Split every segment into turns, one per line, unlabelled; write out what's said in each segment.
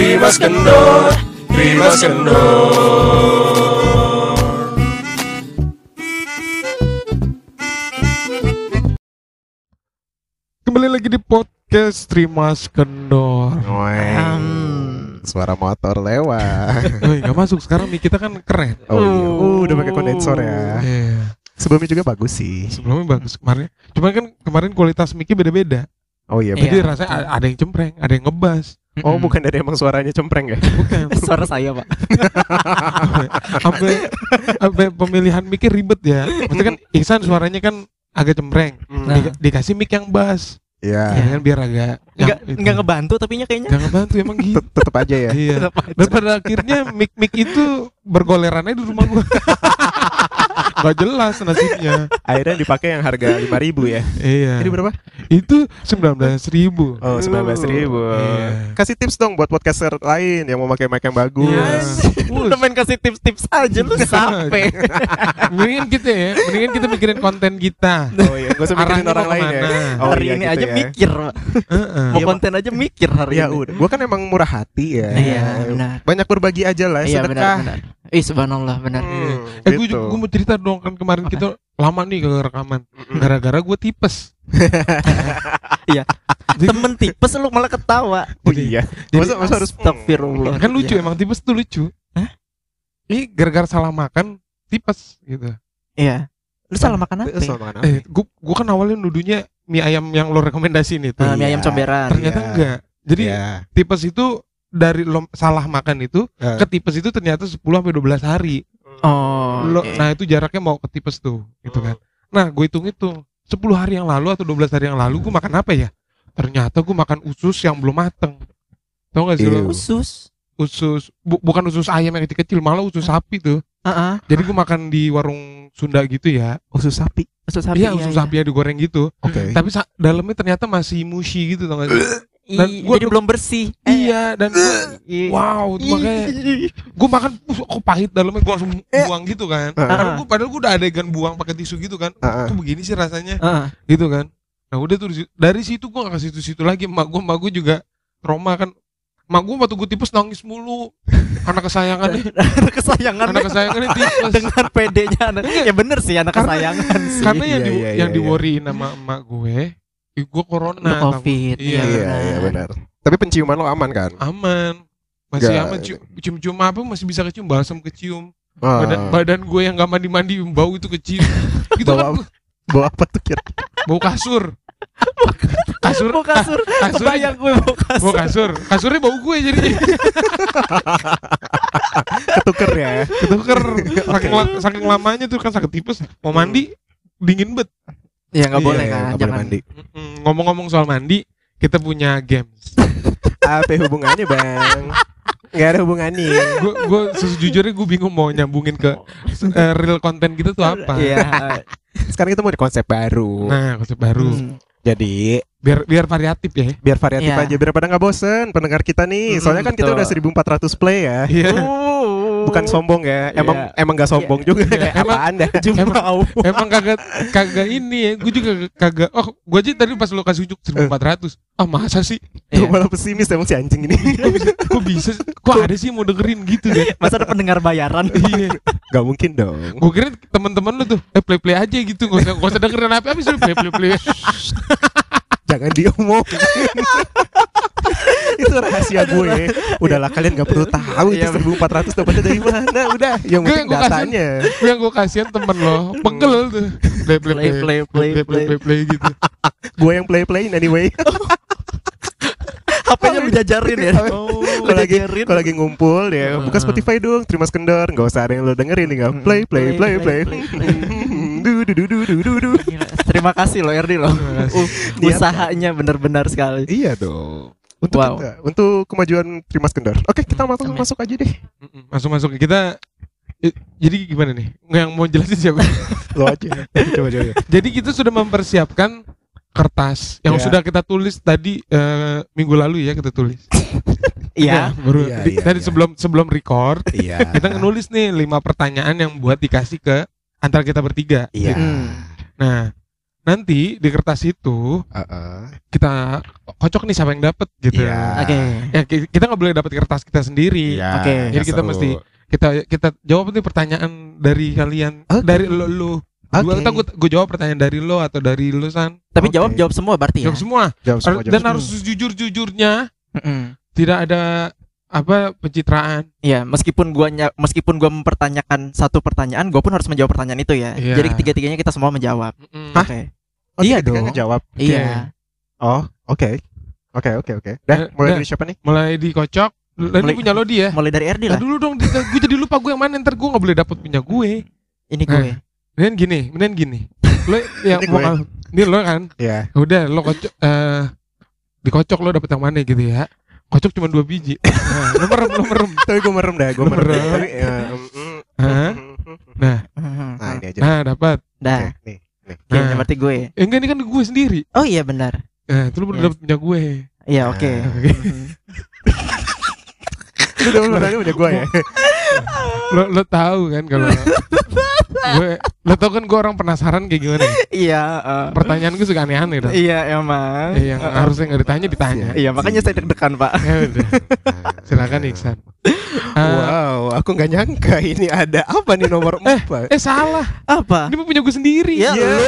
Trimas Kendor, Trimas Kendor.
Kembali lagi di podcast Trimas Kendor.
Weng. Suara motor lewat.
Woi, gak masuk sekarang nih kita kan keren.
Oh, iya. Uh, udah pakai kondensor ya.
Iya.
Sebelumnya juga bagus sih.
Sebelumnya bagus kemarin. Cuman kan kemarin kualitas mic beda-beda.
Oh iya,
Jadi
bener.
rasanya ada yang cempreng, ada yang ngebas.
Oh, bukan dari emang suaranya cempreng ya?
Bukan.
Suara saya pak
Sampai sampai pemilihan mic ribet ya. Maksudnya kan Ihsan suaranya kan agak cempreng.
Nah.
Di- dikasih mic yang bass.
Ya,
Ya kan biar agak
Nggak, nggak ngebantu tapi nya kayaknya
Nggak ngebantu emang gitu.
tet- tetep aja ya.
Iya.
Tetap aja.
Dan pada akhirnya mic-mic itu bergolerannya di rumah gua. Gak jelas nasibnya.
Akhirnya dipakai yang harga 5000 ya.
Iya.
Ini berapa?
Itu 19 ribu.
Oh, 19.000.
Iya.
Kasih tips dong buat podcaster lain yang mau pakai mic yang bagus.
Iya.
Udah main kasih tips-tips aja lu sampai
mendingan kita ya, mendingan kita mikirin konten kita.
Oh iya, gak usah mikirin orang lain ya. Oh,
hari
iya
ini
gitu
aja
ya.
mikir.
Heeh.
mau
Iya,
konten aja mikir hari
Ya
ini
udah, gua kan emang murah hati ya.
Iya, benar.
Banyak berbagi aja lah,
iya
sedekah.
benar benar ih subhanallah benar
Hmm,
Eh gue
gitu.
gue mau cerita dong kan kemarin
Apa?
kita lama nih ke rekaman. Gara-gara gue tipes.
Iya. Temen tipes lu malah ketawa
Oh iya.
Jadi-
Masa, masa harus
Astagfirullah
Kan lucu
Iya.
emang tipes tuh lucu.
Hah?
Ini gara-gara salah makan tipes gitu.
iya lu salah makan apa
Eh, soal makan apa?
Eh, gua, gua kan awalnya nuduhnya mie ayam yang lo rekomendasiin itu.
Ah, mie ayam
Iya.
comberan
Ternyata
Iya.
enggak. Jadi
Iya.
tipes itu dari lo salah makan itu
Eh.
ke tipes itu ternyata 10 sampai 12 hari.
oh
Lo,
oke.
Nah, itu jaraknya mau ke tipes tuh, gitu kan. Nah, gue hitung itu 10 hari yang lalu atau 12 hari yang lalu gue makan apa ya? Ternyata gue makan usus yang belum mateng. Tau gak sih
Iya.
lo?
khusus
Usus bu- bukan usus ayam yang kecil-kecil, malah usus sapi tuh.
Heeh.
Jadi gue makan di warung Sunda gitu ya.
Usus sapi.
usus sapi
Iya, usus sapi ya digoreng gitu.
Oke.
Tapi sa- dalamnya ternyata masih mushy gitu tau gak sih? Dan gua
jadi belum bersih
Iya, dan gua- wow, makanya gue makan uh, kok pahit dalamnya gue langsung buang gitu kan.
Ah.
Padahal gue padahal gue udah adegan buang pakai tisu gitu kan.
Ah, ah.
Kok begini sih rasanya?
Heeh.
Gitu kan. Nah, udah tuh dari situ gue gak ke situ-situ lagi. Emak gue, emak gue juga trauma kan. Emak gue waktu gue tipes nangis mulu. Anak kesayangannya,
anak kesayangan
anak kesayangannya tipes.
dengan pedenya anak ya bener sih anak kesayangan sih
Karena yang
Iya,
di,
iya,
yang
iya,
diworryin sama emak gue, ih, gue corona.
Lu covid
Iya.
Iya, iya benar. Tapi penciuman lo aman kan?
Aman. Masih
Nggak-
aman cium, cium-cium apa masih bisa kecium balsam kecium.
Ah.
Badan badan gue yang gak mandi-mandi bau itu kecium. gitu
Bawa
kan gua-
Bawa apa tuh kira?
bau kasur. kasur
mau kasur
kasur
kebayang gue mau kasur
bau kasur. Kasurnya bau gue jadinya.
Ketuker ya.
Ketuker. Saking, la- saking lamanya tuh kan sakit tipes. Mau mandi dingin bet.
Ya nggak
Iya,
boleh
iya,
kan
nggak boleh
jangan
mandi.
Ngomong-ngomong soal mandi, kita punya games.
Apa hubungannya, Bang? Gak ada hubungannya.
gue gue sejujurnya gue bingung mau nyambungin ke eh, real konten kita tuh apa.
iya
Sekarang kita mau di konsep baru.
Nah, konsep baru.
Hmm.
Jadi
Biar biar variatif ya.
biar variatif
Iya.
aja biir pada nggak bosen pendengar kita nih. Soalnya kan kita udah 1400 play ya.
Iya.
Uh.
Bukan sombong ya. Emang
Iya.
emang gak sombong juga.
Iya, emang-
Apaan dah?
Jumlah
Emang kagak kagak ini ya. Gue juga kagak. Oh, gue aja tadi pas lo kasih ujuk 1400. Ah, masa sih?
Iya.
malah pesimis emang si anjing ini.
Kok bisa, kok ada sih mau dengerin gitu deh?
masa ada pendengar bayaran
Iya.
Gak mungkin dong.
Gue kira teman-teman lu tuh eh play play aja gitu. Gak usah, gak usah dengerin apa apa sih play play play.
Jangan diomong. itu rahasia gue. Udahlah kalian gak perlu tahu itu
Iya,
1400 dapetnya dari mana. Udah, yang
Gue
penting
yang gue
datanya.
Yang gue kasihan temen lo pegel tuh. Play play play
Play, play, play,
play play play gitu.
Gue yang play-play anyway.
HP-nya lu jajarin ya
Oh, kalau lagi kalau lagi ngumpul ya buka Spotify dong terima kendor nggak usah ada yang lo dengerin tinggal play play play play,
Play, play,
du du du du du du du.
Gila. Terima kasih lo Erdi lo
Terima kasih.
Uh, usahanya benar-benar sekali
iya dong untuk
Wow.
kita, untuk kemajuan Trimas Kendor oke kita masuk
Amin.
masuk aja deh.
Masuk masuk kita. Jadi gimana nih? Nggak yang mau jelasin siapa?
lo aja coba coba
Jadi kita sudah mempersiapkan kertas yang
Iya.
sudah kita tulis tadi eh, minggu lalu ya kita tulis.
iya
baru
Iya,
di- tadi
iya.
sebelum sebelum record
iya
kita nulis nih lima pertanyaan yang buat dikasih ke antara kita bertiga.
iya
Hmm.
Nah, nanti di kertas itu
Heeh.
kita kocok nih siapa yang dapat gitu.
Iya.
Oke.
Ya ki- kita nggak boleh dapat kertas kita sendiri.
Iya,
Oke.
Jadi kita
seru.
mesti kita kita jawab nih pertanyaan dari kalian
Oke.
dari lo.
Oke.
Gua gue gue jawab pertanyaan dari lo atau dari lu san.
Tapi
Oke.
jawab jawab semua berarti ya.
Jawab semua.
Jawab semua, jawab
dan
semua.
harus jujur jujurnya.
Mm-mm.
Tidak ada apa pencitraan.
Iya, meskipun gua meskipun gua mempertanyakan satu pertanyaan, gua pun harus menjawab pertanyaan itu ya.
Iya.
Jadi ketiga-tiganya kita semua menjawab.
Hah?
Oke.
Oh,
Iya dong.
ngejawab.
Iya.
Oh, oke. Oke, oke, oke. Dah,
Eh,
mulai dari siapa nih?
Mulai dikocok. Lalu
Mulai-
punya lo dia.
Mulai dari RD
Nah,
lah.
dulu dong, gue jadi lupa gue yang mana ntar gue nggak boleh dapet punya gue.
Ini gue.
Mendingan gini, mendingan gini. Lo yang
Ini
mau ini lo kan,
Iya.
udah lo kocok, eh dikocok lo dapet yang mana gitu ya. Kocok cuma dua biji. Nah, lo merem, lo merem.
Tapi gue merem dah, gue
Lu
merem.
merem.
Tapi, ya.
Nah,
Mhm.
Nah, ini aja.
nah dapat.
Dah.
Oke, nih, nih.
Nah.
berarti gue.
Eh, enggak ini kan gue sendiri.
Oh iya benar.
Nah, itu baru
Yes.
dapet punya gue.
Iya, oke.
Oke.
Mhm.
Itu udah punya gue ya.
Lo lo tahu kan kalau gue, lo tau kan gue orang penasaran kayak gimana. ya?
Iya, eh.
Pertanyaan gue suka aneh-aneh dong.
Iya emang.
Eh, yang
Eh,
harusnya nggak ditanya ditanya.
Iya, makanya saya deg-degan, Pak.
Ya udah. Silakan Iksan. Eh,
Wow, aku nggak nyangka ini ada apa nih nomor empat?
eh salah.
Apa?
Ini punya gue sendiri.
Ya,
Iya.
lu.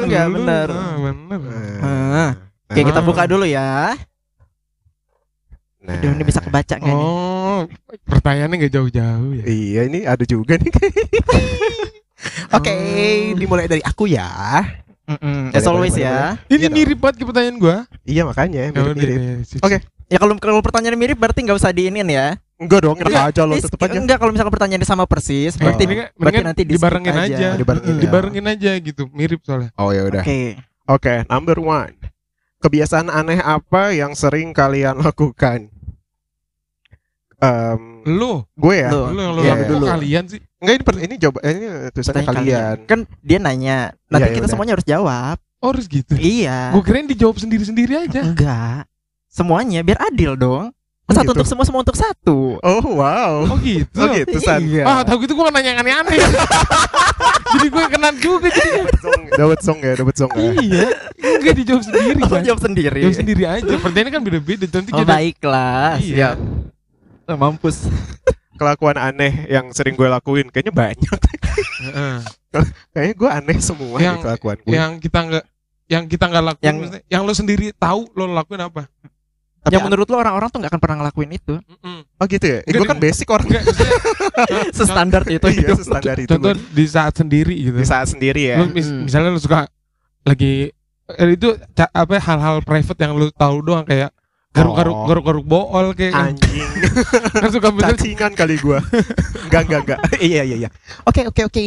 Enggak benar.
Ah, benar.
Ah. Oke, kita buka dulu ya.
Nah,
Aduh, ini bisa kebaca nggak nih?
Oh, pertanyaannya nggak jauh-jauh ya.
Iya, ini ada juga nih. Oke,
Oh.
dimulai dari aku ya.
Mm-mm. As always ya.
Ini
dong.
mirip banget ke pertanyaan gue.
Iya makanya
Ya udah,
mirip-mirip.
ya, sip,
Oke.
sip.
Ya kalau kalau pertanyaan mirip berarti nggak usah diinin ya.
Enggak dong, enak
Enggak,
aja lo
Is-
tetep aja.
Enggak kalau misalkan pertanyaannya sama persis,
Eh,
berarti
mendingan-
berarti
mendingan
nanti
dibarengin
aja.
aja.
Oh, dibarengin
Mm,
ya.
Dibarengin aja gitu, mirip soalnya.
Oh ya udah.
Oke.
Oke, number one. Kebiasaan aneh apa yang sering kalian lakukan? Em,
Lo,
gue ya.
Lo.
lo yang lo
Iya, iya.
kalian sih.
Enggak ini per- ini jawab ini tulisannya
Pertanyaan
kalian.
Kan dia nanya, nanti
ya
kita
udah.
semuanya harus jawab.
Oh, harus gitu.
Iya.
Gue kirain dijawab sendiri-sendiri aja.
Enggak. Semuanya biar adil dong.
Oh,
Satu
gitu.
untuk semua, semua untuk satu.
Oh wow.
Oh gitu.
Oh gitu San.
Iya.
Ah, tahu gitu gue nanya yang aneh-aneh. jadi gue kenal juga jadi.
Song, dapat song ya, dapat song ya.
iya. Enggak dijawab sendiri
Oh,
kan.
jawab sendiri.
Jawab sendiri aja. Pertanyaannya kan beda-beda. Nanti
Oh,
jadi
baiklah.
Iya.
Siap. Oh, mampus.
Kelakuan aneh yang sering gue lakuin kayaknya banyak. Kayaknya gue aneh semua
Yang-
kelakuan gue.
yang kita nggak yang kita nggak lakuin
Yang-
yang lo sendiri tahu lo lakuin apa?
Tapi
yang menurut lo orang-orang tuh nggak akan pernah ngelakuin itu.
Mm-mm.
Oh gitu ya. Eh, gue kan basic orang.
Enggak, maksudnya,
Sestandar itu
Iya,
hidup.
standar itu.
contoh
gua.
di saat sendiri gitu.
di saat sendiri ya.
Lo mis-
Hmm.
misalnya lo suka lagi eh, itu ca- apa hal-hal private yang lo tahu doang kayak garuk-garuk
Oh.
garuk-garuk bool kayak
Anjing.
kan suka bener
Cacingan kali gua. Enggak, enggak, enggak. Iya, iya, iya. Oke, oke, oke.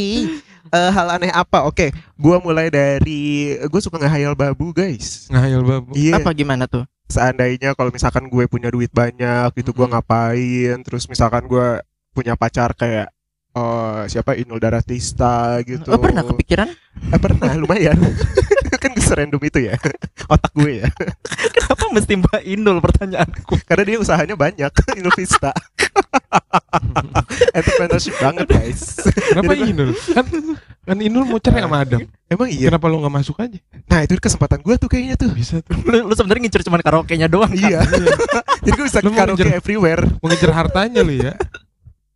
Eh, hal aneh apa? Oke, gua mulai dari gue suka ngehayal babu, guys.
ngayal babu.
Iya.
Apa gimana tuh?
Seandainya kalau misalkan gue punya duit banyak, gitu gua
Mhm.
ngapain? Terus misalkan gua punya pacar kayak eh siapa Inul Daratista gitu.
Oh, pernah kepikiran?
Eh, pernah, lumayan. kan serandom itu ya. Otak gue ya.
Kenapa mesti Mbak Inul pertanyaanku?
Karena dia usahanya banyak, Inul Vista. Entrepreneurship banget, guys.
Kenapa Inul? Kan kan Inul mau cerai sama Adam.
Emang iya.
Kenapa lo nggak masuk aja?
Nah, itu kesempatan gue tuh kayaknya tuh.
Bisa tuh.
Lu, lu sebenarnya ngincer cuma karaoke-nya doang. kan?
Iya. Jadi gue bisa
Lu
karaoke
ngejar-
everywhere.
Mau ngejar hartanya lo ya.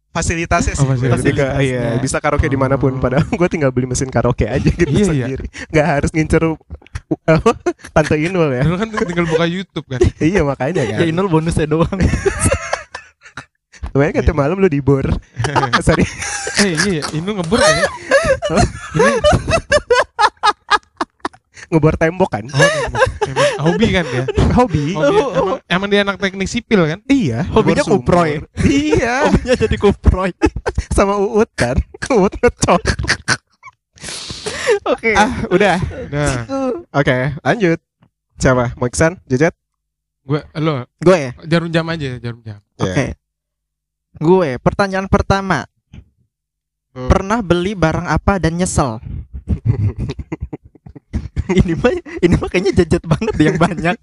Fasilitasnya sih.
Oh, fasilitas.
Jadi kayak, iya, bisa karaoke di mana pun.
Oh.
Padahal gue tinggal beli mesin karaoke aja gitu
Iya, iya.
sendiri. Nggak harus ngincer uh, Tante Inul ya.
Lo kan tinggal buka YouTube kan.
iya makanya kan.
Ya Inul bonusnya doang.
Lumayan kan tiap malam lu dibor. Sorry.
Eh iya, Inul ngebor kan ya? Ini
Ngebor tembok kan.
oh, emang hobi kan ya?
Hobi.
Hobi, emang, emang dia anak teknik sipil kan?
Iya.
Hobinya kuproy.
Iya.
Hobinya jadi kuproy.
Sama Uut kan. Uut ngecok.
Oke.
Ah, udah.
Nah,
Oke, lanjut. Siapa? Mau Iksan? Jejet?
gue lo
Gue ya?
jarum jam aja, jarum jam.
Oke. Gue, pertanyaan pertama.
Hmm.
Pernah beli barang apa dan nyesel? ini mah ini mah kayaknya jajet banget deh yang banyak.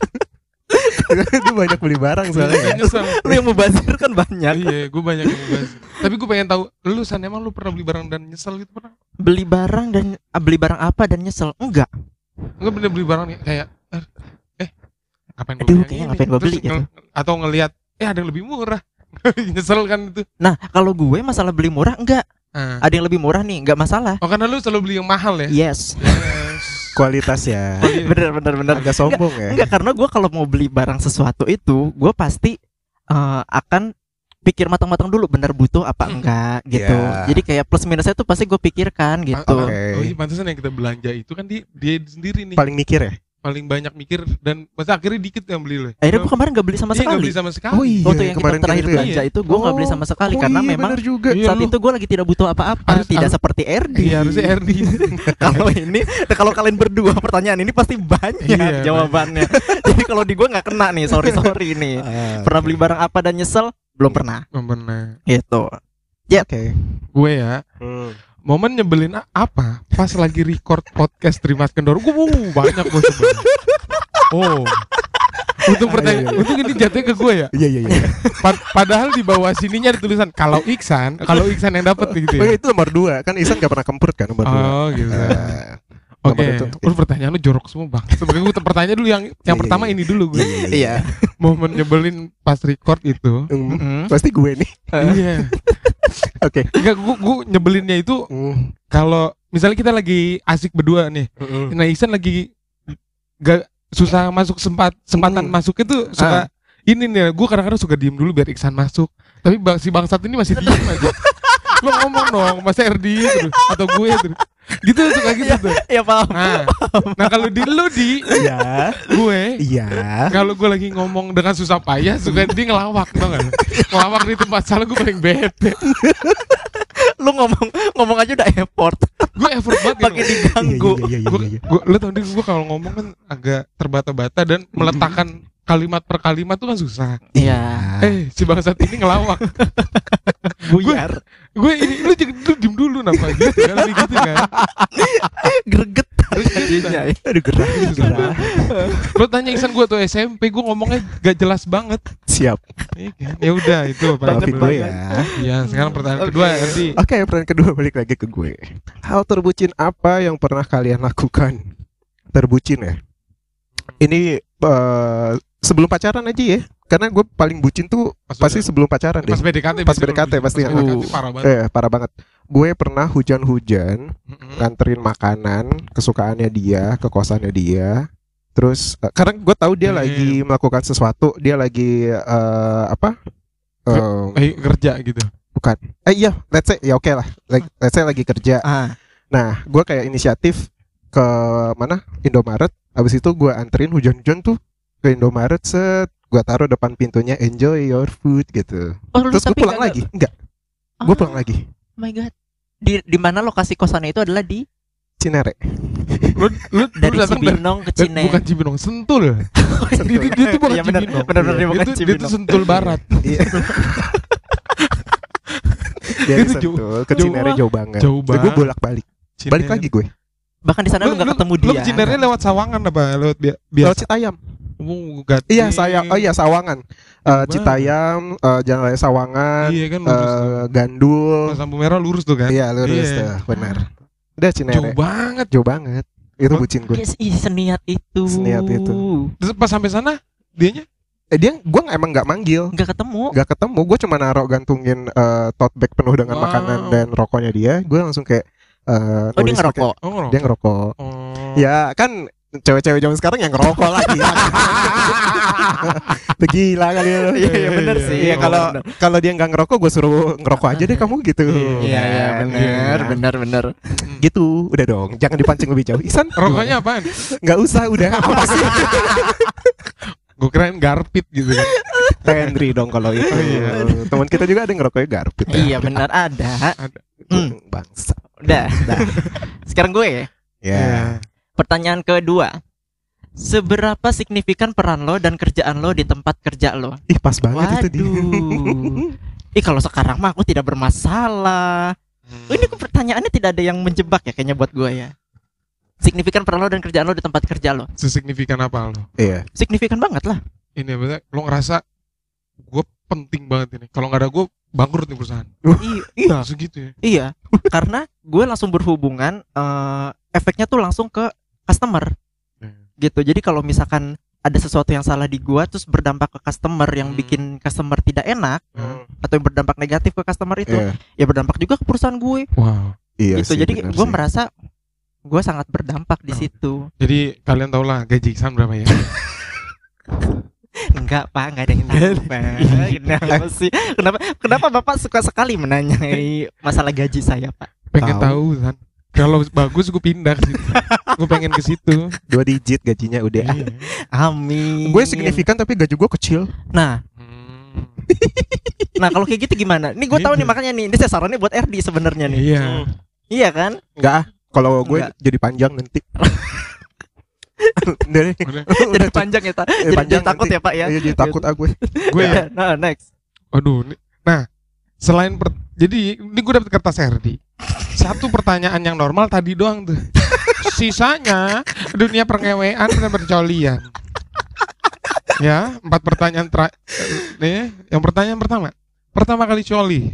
Dia banyak beli barang soalnya.
Iya, nyesel.
Lu yang mubazir kan banyak.
Iya, gue banyak yang ngebahas. Tapi gue pengen tahu, lu san emang lu pernah beli barang dan nyesel gitu pernah?
Beli barang dan ah, beli barang apa dan nyesel? Enggak.
Enggak bener beli barang nih kayak eh, eh ngapain
Aduh,
beli
kayaknya ngapain gua
Terus
beli gitu.
ngel- atau ngelihat eh ada yang lebih murah nyesel kan itu
Nah, kalau gue masalah beli murah enggak.
Ah.
Ada yang lebih murah nih, enggak masalah.
oh karena lu selalu beli yang mahal ya
Yes.
yes.
Kualitas ya.
bener bener bener.
Agak sombong ya.
Enggak karena gue kalau mau beli barang sesuatu itu gue pasti eh, akan pikir matang-matang dulu bener butuh apa enggak gitu.
Ya.
Jadi kayak plus minusnya tuh pasti gue pikirkan gitu.
Oke.
oh iya pantesan yang kita belanja itu kan dia, dia sendiri nih
Paling mikir ya.
Paling banyak mikir dan masa akhirnya dikit yang beli loh
Akhirnya gue kemarin gak beli sama
Iya, nggak
sekali.
beli sama sekali
Oh iya,
Waktu yang kita
kemarin
terakhir
gitu ya.
belanja itu gue nggak beli sama sekali
Oh
karena
iya,
memang
juga.
Iya,
saat
lu-
itu gue lagi tidak butuh apa-apa,
Harus-
tidak
harus-
seperti RD.
iya harusnya RD
kalau ini, kalau kalian berdua pertanyaan ini pasti banyak
Iya,
jawabannya. Jadi kalau di gue nggak kena nih, sorry sorry nih.
Ah,
Pernah
oke.
beli barang apa dan nyesel? Belum pernah.
Belum pernah
Gitu.
Oke.
gue ya
Hmm.
Momen nyebelin apa? Pas lagi record podcast Terima Kendor. Gue uh, banyak gue sebelum oh. Untuk pertanyaan
iya, iya.
untuk ini jatuhnya ke gue ya?
Iya iya iya.
Pa- padahal di bawah sininya ada tulisan kalau Iksan kalau Iksan yang dapat gitu
Oh
ya
itu nomor dua. Kan Isan gak pernah kempurt kan nomor dua.
oh gitu.
Eh,
Oke,
itu.
Terus pertanyaan lu jorok semua bang. Sebagai gue pertanyaan dulu yang yang
Iya,
pertama
iya.
ini dulu gue.
Iya.
Momen nyebelin pas record itu.
Mm.
Pasti gue nih.
Iya.
Oke.
Enggak, gue, gue nyebelinnya itu
Hmm.
kalau misalnya kita lagi asik berdua nih.
Mm-mm.
Nah Iksan lagi gak susah masuk sempat sempatan
Hmm.
masuk itu suka ini nih gue kadang-kadang suka diem dulu biar Iksan masuk tapi bang, si bangsat ini masih diem aja lo ngomong dong masa RD terus atau gue terus gitu suka gitu tuh
Ya paham.
nah nah kalau di lu di
Iya.
gue
Iya.
kalau gue lagi ngomong dengan susah payah suka dia ngelawak tau gak lu? ngelawak di tempat salah gue paling bete
Lu ngomong ngomong aja udah effort.
gue effort banget
Pakai
gitu.
diganggu.
Iya iya iya
gue,
iya. iya.
gue, lo tau deh gue kalau ngomong kan agak terbata-bata dan meletakkan kalimat per kalimat tuh kan susah.
Iya.
Eh, si bangsat ini ngelawak.
Buyar.
gue ini lu jangan lu diem dulu napa gitu kan gitu kan.
Greget jadinya.
Aduh gerah gerah.
Lo tanya Iksan gue tuh SMP gue ngomongnya gak jelas banget.
Siap.
Iya kan? Ya udah itu
Maafin gue ya.
Iya, sekarang pertanyaan kedua nanti.
Oke, pertanyaan kedua balik lagi ke gue. Hal terbucin apa yang pernah kalian lakukan? Terbucin ya. Ini eh, sebelum pacaran aja ya. Karena gue paling bucin tuh
Pas
pasti
udah-
sebelum pacaran deh.
pas PDKT
Pas PDKT pasti.
pas PDKT
Uh.
parah banget.
Eh, parah banget. Gue pernah hujan-hujan nganterin makanan kesukaannya dia ke kosannya dia. Terus eh, karena gue tahu dia
Hmm.
lagi melakukan sesuatu, dia lagi eh, apa? Eh,
Eh, kerja gitu.
bukan. Eh iya, let's say ya oke lah. Like, let's say lagi kerja.
Ah,
Nah, gue kayak inisiatif ke mana? Indomaret. Habis itu gue anterin hujan-hujan tuh ke Indomaret set. Gue taruh depan pintunya enjoy your food gitu.
oh, lu
Terus gue pulang lagi. Enggak, gue
Ah,
pulang lagi.
Oh my god. Di di mana lokasi kosannya itu adalah di
Cinere.
Lu lu
dari Cibinong ke
Dan
Cine.
bukan Cibinong, Sentul. Dia, dia, dia tuh bukan
Iya, bener,
Cibinong.
bener, bener, bukan
Dia
Cibinong.
tuh Sentul Barat.
Iya. Dari
Itu jauh-
Sentul ke
jauh
Cinere jauh banget.
Jauh
Gue
banget.
bolak-balik. Balik lagi gue.
Bahkan di sana lu nggak ketemu dia.
Lu ke Cinere lewat Sawangan apa? Lewat bi
Lewat
biasa.
Citayam.
Oh, Gati.
Iya, saya oh iya Sawangan. Eh
banget.
Citayam, eh, Jalan Raya Sawangan,
Iya kan lurus. tuh.
eh Gandul.
Pas lampu merah lurus tuh kan.
Iya, lurus
Iya.
tuh, benar. Udah
Jauh
Cinere.
banget.
Jauh banget. Itu bucin gue.
Yes, seniat itu.
Seniat itu.
Terus pas sampai sana dianya
Eh dia gue emang nggak manggil,
Nggak ketemu.
nggak ketemu. Gue cuma naruh gantungin eh, tote bag penuh dengan
Wow.
makanan dan rokoknya dia. Gue langsung kayak eh,
Oh dia ngerokok.
oh ngerokok.
Dia ngerokok.
Oh.
Ya kan cewek-cewek zaman sekarang yang ngerokok lagi. ya. Gila kali lu.
Iya, iya, bener sih.
Iya kalau kalau dia nggak ngerokok gue suruh ngerokok aja deh kamu gitu.
Iya, iya,
Kan?
benar,
Iya.
benar, benar.
Gitu, udah dong. Jangan dipancing lebih jauh. Isan,
Rokoknya apaan?
nggak usah udah. Apa sih?
Gue kirain garpit gitu kan.
Henry dong kalau itu.
Iya.
Teman kita juga ada yang ngerokoknya garpit. ya.
Iya, benar ada. Hmm.
Bangsa.
Udah. Sekarang gue ya.
Ya.
Pertanyaan kedua. Seberapa signifikan peran lo dan kerjaan lo di tempat kerja lo?
Ih pas banget itu dia.
Waduh. Ih kalau sekarang mah aku tidak bermasalah.
Hmm.
Ini kok pertanyaannya tidak ada yang menjebak ya kayaknya buat gue ya. Signifikan peran lo dan kerjaan lo di tempat kerja lo.
Sesignifikan apa lo?
Iya.
Signifikan banget lah.
Ini maksudnya lo ngerasa gue penting banget ini. Kalau nggak ada gue, bangkrut nih perusahaan.
iya iya
Segitu ya.
iya karena gue langsung berhubungan eh, efeknya tuh langsung ke customer gitu jadi kalau misalkan ada sesuatu yang salah di gua terus berdampak ke customer yang
Hmm.
bikin customer tidak enak
Hmm.
atau yang berdampak negatif ke customer itu
Iya.
ya berdampak juga ke perusahaan gue
Wow.
Iya
gitu
sih,
jadi gue
sih.
merasa gue sangat berdampak di
Oh.
situ
Jadi kalian tau lah gaji Iksan berapa ya?
enggak pak enggak ada yang tahu pak kenapa sih kenapa kenapa bapak suka sekali menanyai masalah gaji saya pak
Pengen
Tahu.
tahu kan. Kalau bagus gue pindah ke situ. gue pengen ke situ.
dua digit gajinya udah.
Iya.
amin
Gue signifikan tapi gaji gue kecil.
nah
Hmm.
nah kalau kayak gitu gimana nih gue tahu nih
Gitu.
makanya nih ini saya sarannya buat RD sebenarnya nih
Iya.
Hmm. iya kan
Enggak ah. Kalau gue jadi panjang nanti. Dari
Udah.
jadi panjang ya tak
Eh,
jadi,
panjang
jadi takut
nanti.
ya pak ya
Iya, jadi takut ah gue.
Gue ya.
nah next
Aduh. Nah, selain per, jadi ini gue dapet kertas RD. Satu pertanyaan yang normal tadi doang tuh. Sisanya dunia pengewean dan percolian. Ya, empat pertanyaan terakhir. Nih, yang pertanyaan pertama. Pertama kali coli.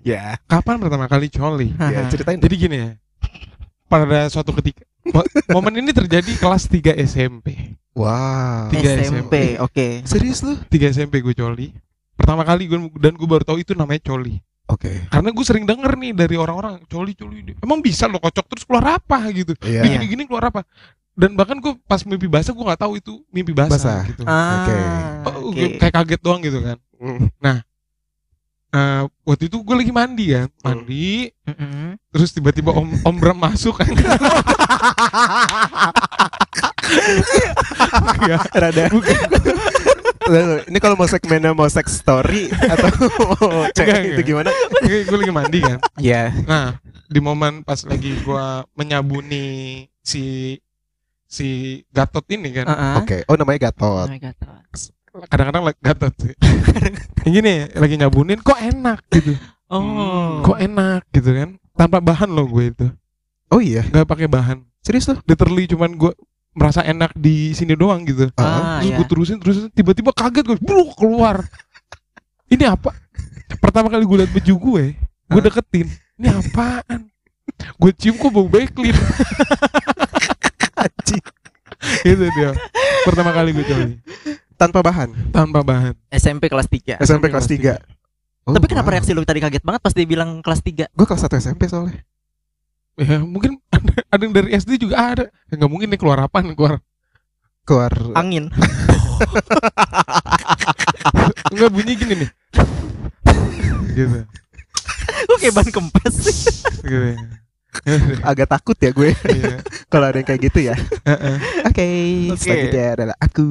Ya.
Kapan pertama kali coli?
Ya, ceritain.
Jadi gini ya. Pada suatu ketika mo- momen ini terjadi kelas 3 SMP.
Wow.
Tiga
SMP oke
Serius lu?
3 SMP gue coli. Pertama kali gue dan gue baru tahu itu namanya coli.
Oke.
Karena gue sering denger nih dari orang-orang coli coli. Emang bisa lo kocok terus keluar apa gitu?
Iya.
Gini gini keluar apa? Dan bahkan gue pas mimpi basah gue nggak tahu itu mimpi basah,
Basah.
gitu.
ah
Oke.
Oh,
oke.
gue kayak kaget doang gitu kan.
Mm.
Eh, waktu itu gue lagi mandi kan, mandi,
Mm-mm.
terus tiba-tiba om om Bram masuk kan. Enggak,
Rada. Ini kalau mau segmennya mau sex story atau mau cek itu gimana?
gue lagi mandi kan.
Iya.
Nah, di momen pas lagi gua menyabuni si si Gatot ini kan.
Oke. Oh namanya Gatot.
Oh my God.
Kadang-kadang lagi Gatot sih. Yang gini lagi nyabunin kok enak gitu.
Oh.
Kok enak gitu kan. Tanpa bahan loh gue itu.
Oh iya.
nggak pakai bahan.
Serius lu?
Literally cuman gue merasa enak di sini doang gitu.
Ah,
terus
ya.
gue terusin terusin tiba-tiba kaget gue bruk keluar. Ini apa? Pertama kali gue liat baju gue, gue
Hah?
deketin. Ini apaan? Gue cium kok bau.
Anjing.
itu dia. Pertama kali gue coli
Tanpa bahan.
tanpa bahan.
SMP kelas 3
SMP
kelas
kelas 3.
Tapi kenapa reaksi lu tadi kaget banget pas dia bilang kelas 3
Gue kelas 1 SMP soalnya.
Ya mungkin ada, ada yang dari SD juga ada. Ya, nggak mungkin nih keluar apaan keluar.
Keluar
Angin
Enggak bunyi gini nih. gitu.
Kok kayak ban kempes sih
gitu. ya.
agak takut ya gue
Iya.
kalau ada yang kayak gitu ya.
Heeh.
Oke,
Oke.
selanjutnya adalah aku.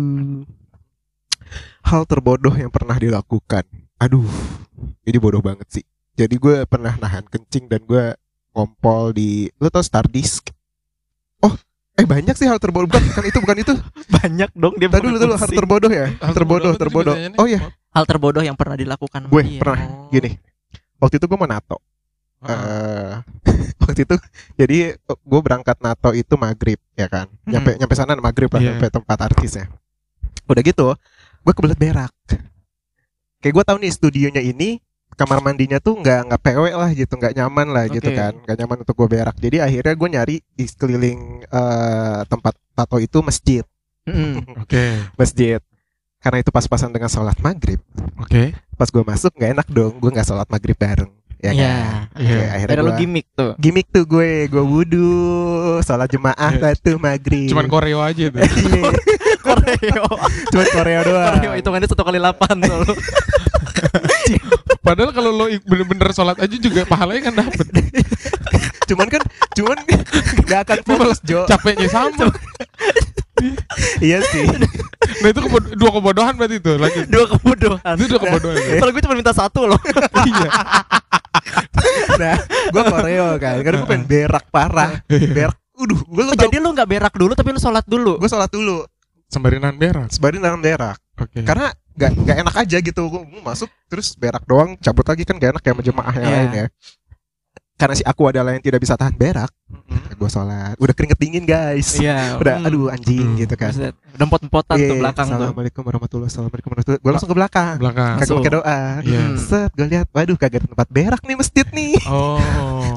Hal terbodoh yang pernah dilakukan. Aduh, ini bodoh banget sih. Jadi gue pernah nahan kencing dan gue ngompol di, lo tau Star Disk? Oh, eh banyak sih hal terbodoh. Bukan, bukan itu, bukan itu.
Banyak dong dia
Tadi dulu, dulu hal terbodoh ya.
Hal
terbodoh,
terbodoh.
Oh iya,
Hal terbodoh yang pernah dilakukan
gue
dia.
pernah. Gini, waktu itu gue mau nato.
Heeh.
eh waktu itu jadi gue berangkat NATO itu maghrib ya kan nyampe
Hmm.
nyampe sana maghrib lah
Iya.
nyampe tempat artisnya udah gitu gue kebelet berak kayak gue tahu nih studionya ini kamar mandinya tuh nggak nggak PW lah gitu nggak nyaman lah gitu
Oke.
kan nggak nyaman untuk gue berak jadi akhirnya gue nyari di sekeliling eh, tempat tato itu masjid
Mm-mm.
Oke.
masjid karena itu pas-pasan dengan sholat maghrib
Oke.
pas gue masuk nggak enak dong gue nggak sholat maghrib bareng ya
Iya.
kan
Iya.
Oke, akhirnya
Ada lu
gua-
gimmick tuh
gimmick tuh gue gue wudhu sholat jemaah lah tuh maghrib
Cuman koreo aja tuh.
Iya,
Koreo
cuman Korea doang
Koreo hitungannya satu kali delapan selalu
Padahal kalau lo bener-bener sholat aja juga pahalanya kan dapet.
cuman kan cuman gak akan fokus Jo
Capeknya sama.
iya sih
Nah itu kebod- dua kebodohan berarti itu. Lanjut.
Dua kebodohan
Itu dua kebodohan. ya?
Kalau gue cuma minta satu loh
Iya.
nah gue Koreo kan karena gue pengen berak parah
Iya.
berak Uduh, gue
Oh, Jadi lu nggak berak dulu tapi lu sholat dulu
gue sholat dulu
Sembari nahan berak.
sebarin dalam berak
Oke.
karena gak, gak enak aja gitu gue masuk terus berak doang cabut lagi kan gak enak kayak sama jemaah yang
Iya.
lain ya karena si aku adalah yang tidak bisa tahan berak, gue sholat. Udah keringet dingin guys.
Iya.
Udah, aduh anjing
Hmm.
gitu kan.
Udah empot-empotan tuh
Iya,
belakang tuh.
Assalamualaikum warahmatullahi Assalamualaikum warahmatullahi Gue langsung ke belakang.
belakang
Kagak
Langsung.
pakai doa.
Iya.
Hmm.
Set, gue lihat, waduh kagak tempat berak nih masjid nih.
oh